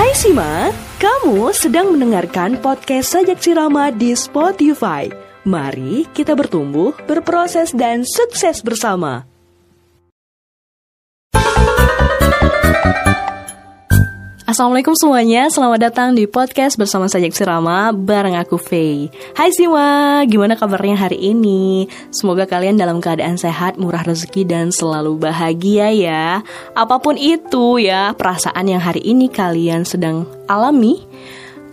Hai Sima, kamu sedang mendengarkan podcast Sajak Sirama di Spotify. Mari kita bertumbuh, berproses, dan sukses bersama. Assalamualaikum semuanya, selamat datang di podcast bersama Sajak Sirama bareng aku Faye. Hai Sima, gimana kabarnya hari ini? Semoga kalian dalam keadaan sehat, murah rezeki dan selalu bahagia ya. Apa pun itu ya, perasaan yang hari ini kalian sedang alami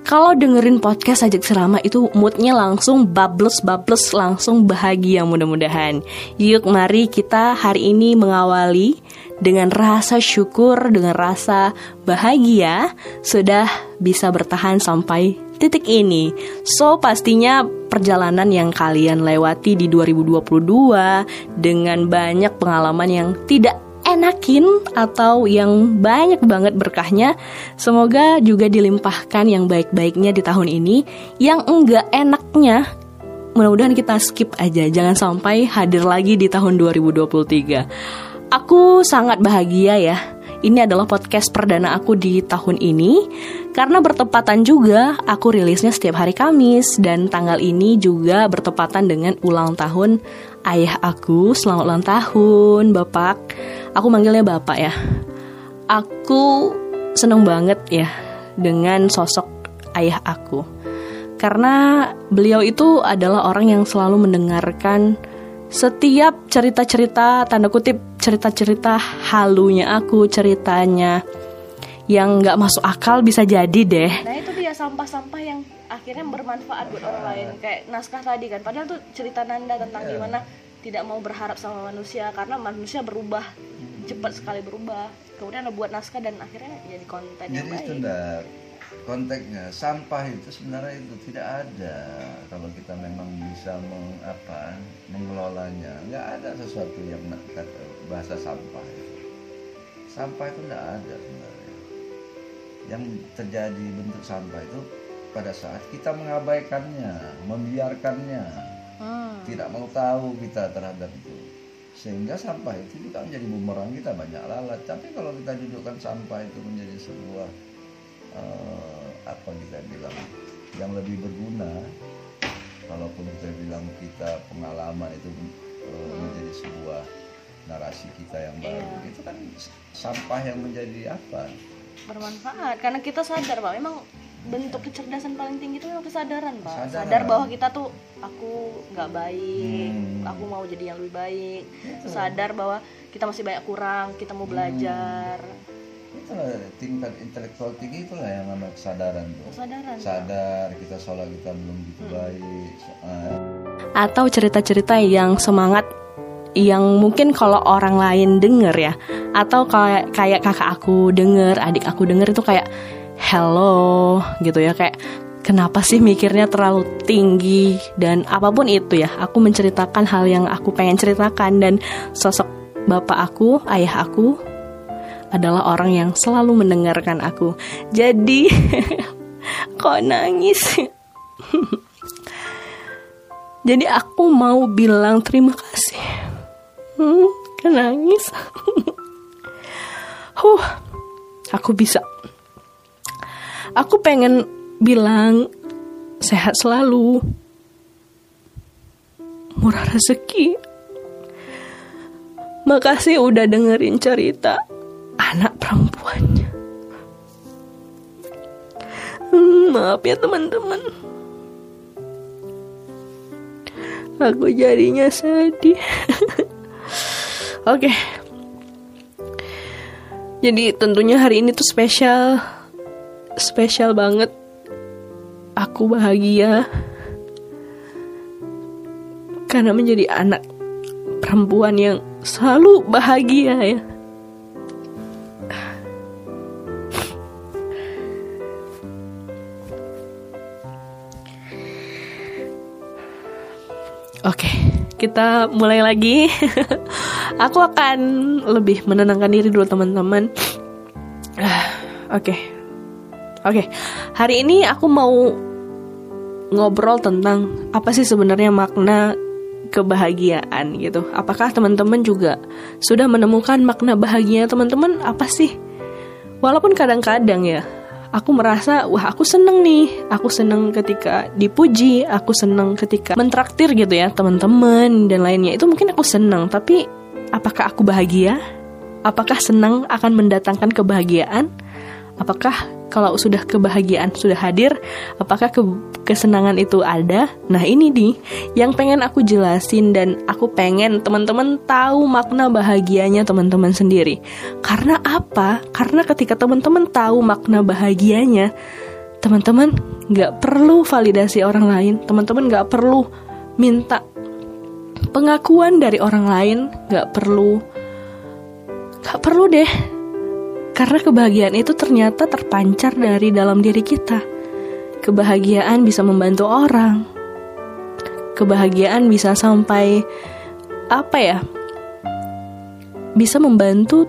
kalau dengerin podcast Sajak Sirama itu moodnya langsung bables-bables, langsung bahagia mudah-mudahan. Yuk mari kita hari ini mengawali dengan rasa syukur, dengan rasa bahagia sudah bisa bertahan sampai titik ini. So pastinya perjalanan yang kalian lewati di 2022 dengan banyak pengalaman yang tidak enakin atau yang banyak banget berkahnya semoga juga dilimpahkan yang baik-baiknya di tahun ini yang enggak enaknya mudah-mudahan kita skip aja jangan sampai hadir lagi di tahun 2023 aku sangat bahagia ya ini adalah podcast perdana aku di tahun ini karena bertepatan juga aku rilisnya setiap hari Kamis dan tanggal ini juga bertepatan dengan ulang tahun ayah aku. Selamat ulang tahun, Bapak. Aku manggilnya Bapak ya. Aku seneng banget ya dengan sosok ayah aku. Karena beliau itu adalah orang yang selalu mendengarkan setiap cerita-cerita tanda kutip cerita-cerita halunya aku ceritanya yang nggak masuk akal bisa jadi deh. Nah itu dia sampah-sampah yang akhirnya bermanfaat buat orang lain kayak naskah tadi kan. Padahal tuh cerita Nanda tentang yeah. gimana tidak mau berharap sama manusia karena manusia berubah cepat sekali berubah. Kemudian buat naskah dan akhirnya jadi konten jadi yang baik. Itu konteksnya sampah itu sebenarnya itu tidak ada kalau kita memang bisa meng, apa, mengelolanya nggak ada sesuatu yang bahasa sampah itu. sampah itu tidak ada sebenarnya yang terjadi bentuk sampah itu pada saat kita mengabaikannya membiarkannya hmm. tidak mau tahu kita terhadap itu sehingga sampah itu juga menjadi bumerang kita banyak lalat. Tapi kalau kita dudukkan sampah itu menjadi sebuah uh, apa kita bilang yang lebih berguna kalaupun kita bilang kita pengalaman itu uh, menjadi sebuah narasi kita yang baru. Iya. itu kan sampah yang menjadi apa? Bermanfaat karena kita sadar pak. Memang bentuk kecerdasan paling tinggi itu memang kesadaran pak Sadar. sadar bahwa kita tuh aku nggak baik hmm. aku mau jadi yang lebih baik itu. sadar bahwa kita masih banyak kurang kita mau belajar hmm itulah tingkat intelektual tinggi itulah yang namanya kesadaran tuh kesadaran sadar kita sholat kita belum gitu hmm. baik uh. atau cerita-cerita yang semangat yang mungkin kalau orang lain denger ya atau kayak kayak kakak aku denger adik aku denger itu kayak hello gitu ya kayak kenapa sih mikirnya terlalu tinggi dan apa pun itu ya aku menceritakan hal yang aku pengen ceritakan dan sosok bapak aku ayah aku adalah orang yang selalu mendengarkan aku. Jadi, kok nangis? Jadi aku mau bilang terima kasih. Hmm, nangis. huh, aku bisa. Aku pengen bilang sehat selalu. Murah rezeki. Makasih udah dengerin cerita anak perempuannya. Hmm, maaf ya teman-teman. Aku jadinya sedih. Oke. Okay. Jadi tentunya hari ini tuh spesial. Spesial banget. Aku bahagia. Karena menjadi anak perempuan yang selalu bahagia ya. Oke, kita mulai lagi. aku akan lebih menenangkan diri dulu teman-teman. Oke. Oke. Hari ini aku mau ngobrol tentang apa sih sebenarnya makna kebahagiaan gitu. Apakah teman-teman juga sudah menemukan makna bahagia teman-teman apa sih? Walaupun kadang-kadang ya aku merasa wah aku seneng nih aku seneng ketika dipuji aku seneng ketika mentraktir gitu ya teman-teman dan lainnya itu mungkin aku seneng tapi apakah aku bahagia apakah senang akan mendatangkan kebahagiaan apakah kalau sudah kebahagiaan sudah hadir, apakah ke kesenangan itu ada? Nah ini nih yang pengen aku jelasin dan aku pengen teman-teman tahu makna bahagianya teman-teman sendiri. Karena apa? Karena ketika teman-teman tahu makna bahagianya, teman-teman nggak perlu validasi orang lain, teman-teman nggak perlu minta pengakuan dari orang lain, nggak perlu, nggak perlu deh karena kebahagiaan itu ternyata terpancar dari dalam diri kita. Kebahagiaan bisa membantu orang. Kebahagiaan bisa sampai apa ya? Bisa membantu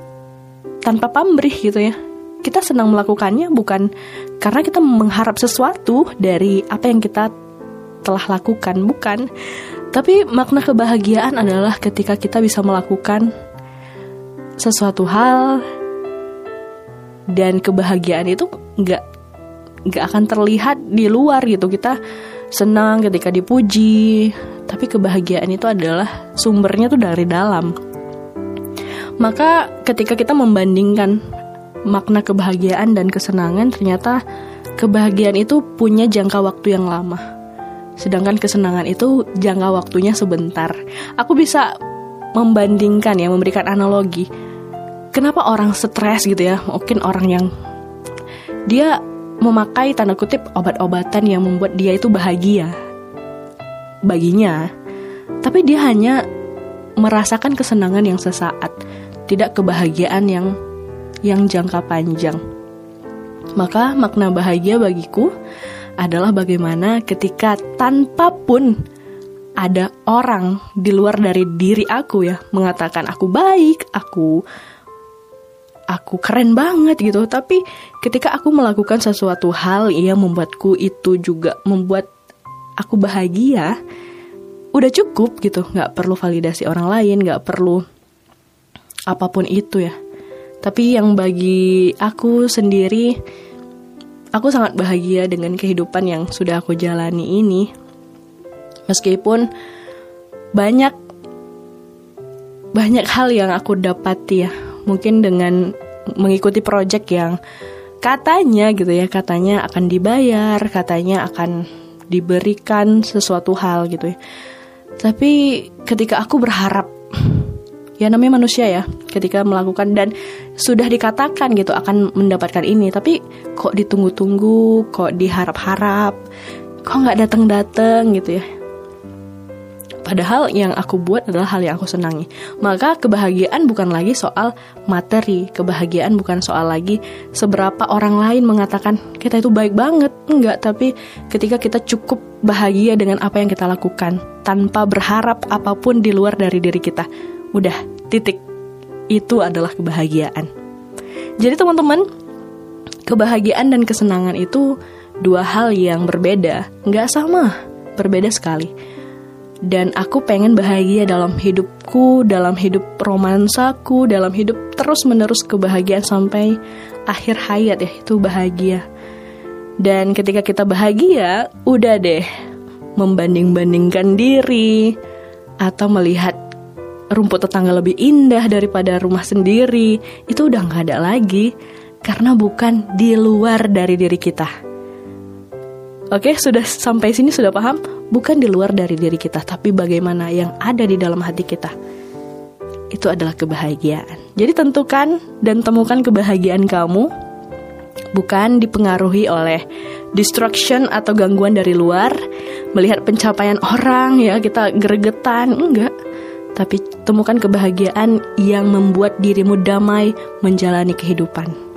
tanpa pamrih gitu ya. Kita senang melakukannya bukan karena kita mengharap sesuatu dari apa yang kita telah lakukan, bukan. Tapi makna kebahagiaan adalah ketika kita bisa melakukan sesuatu hal dan kebahagiaan itu nggak nggak akan terlihat di luar gitu. Kita senang ketika dipuji tapi kebahagiaan itu adalah sumbernya tuh dari dalam. Maka ketika kita membandingkan makna kebahagiaan dan kesenangan ternyata kebahagiaan itu punya jangka waktu yang lama. Sedangkan kesenangan itu jangka waktunya sebentar. Aku bisa membandingkan ya memberikan analogi kenapa orang stres gitu ya? Mungkin orang yang dia memakai tanda kutip obat-obatan yang membuat dia itu bahagia baginya. Tapi dia hanya merasakan kesenangan yang sesaat tidak kebahagiaan yang yang jangka panjang. Maka makna bahagia bagiku adalah bagaimana ketika tanpa pun ada orang di luar dari diri aku ya mengatakan aku baik, aku aku keren banget gitu. Tapi ketika aku melakukan sesuatu hal yang membuatku itu juga membuat aku bahagia udah cukup gitu. Nggak perlu validasi orang lain nggak perlu apa pun itu ya. Tapi yang bagi aku sendiri aku sangat bahagia dengan kehidupan yang sudah aku jalani ini. Meskipun banyak banyak hal yang aku dapati ya mungkin dengan mengikuti project yang katanya gitu ya katanya akan dibayar katanya akan diberikan sesuatu hal gitu ya. Tapi ketika aku berharap ya namanya manusia ya ketika melakukan dan sudah dikatakan gitu akan mendapatkan ini tapi kok ditunggu-tunggu kok diharap-harap kok nggak datang-datang gitu ya Padahal yang aku buat adalah hal yang aku senangi. Maka kebahagiaan bukan lagi soal materi, kebahagiaan bukan soal lagi seberapa orang lain mengatakan kita itu baik banget. Enggak, tapi ketika kita cukup bahagia dengan apa yang kita lakukan tanpa berharap apa pun di luar dari diri kita. Udah, titik. Itu adalah kebahagiaan. Jadi teman-teman, kebahagiaan dan kesenangan itu dua hal yang berbeda, nggak sama, berbeda sekali dan aku pengen bahagia dalam hidupku, dalam hidup romansaku, dalam hidup terus-menerus kebahagiaan sampai akhir hayat ya, itu bahagia. Dan ketika kita bahagia, udah deh membanding-bandingkan diri atau melihat rumput tetangga lebih indah daripada rumah sendiri, itu udah nggak ada lagi karena bukan di luar dari diri kita. Oke, sudah sampai sini sudah paham? Bukan di luar dari diri kita, tapi bagaimana yang ada di dalam hati kita. Itu adalah kebahagiaan. Jadi tentukan dan temukan kebahagiaan kamu bukan dipengaruhi oleh distraction atau gangguan dari luar, melihat pencapaian orang ya, kita gregetan, enggak. Tapi temukan kebahagiaan yang membuat dirimu damai menjalani kehidupan.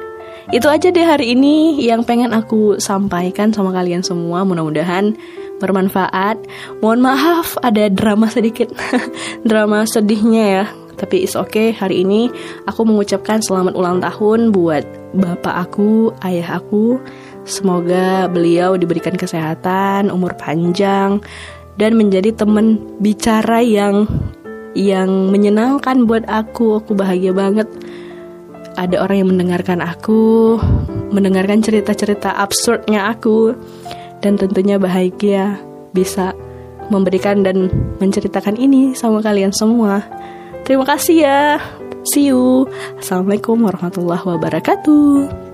Itu aja deh hari ini yang pengen aku sampaikan sama kalian semua. Mudah-mudahan bermanfaat. Mohon maaf ada drama sedikit, drama sedihnya ya. Tapi is okay, hari ini aku mengucapkan selamat ulang tahun buat bapak aku, ayah aku. Semoga beliau diberikan kesehatan, umur panjang, dan menjadi teman bicara yang yang menyenangkan buat aku. Aku bahagia banget ada orang yang mendengarkan aku mendengarkan cerita-cerita absurdnya aku dan tentunya bahagia bisa memberikan dan menceritakan ini sama kalian semua. Terima kasih ya. See you. Assalamualaikum warahmatullahi wabarakatuh.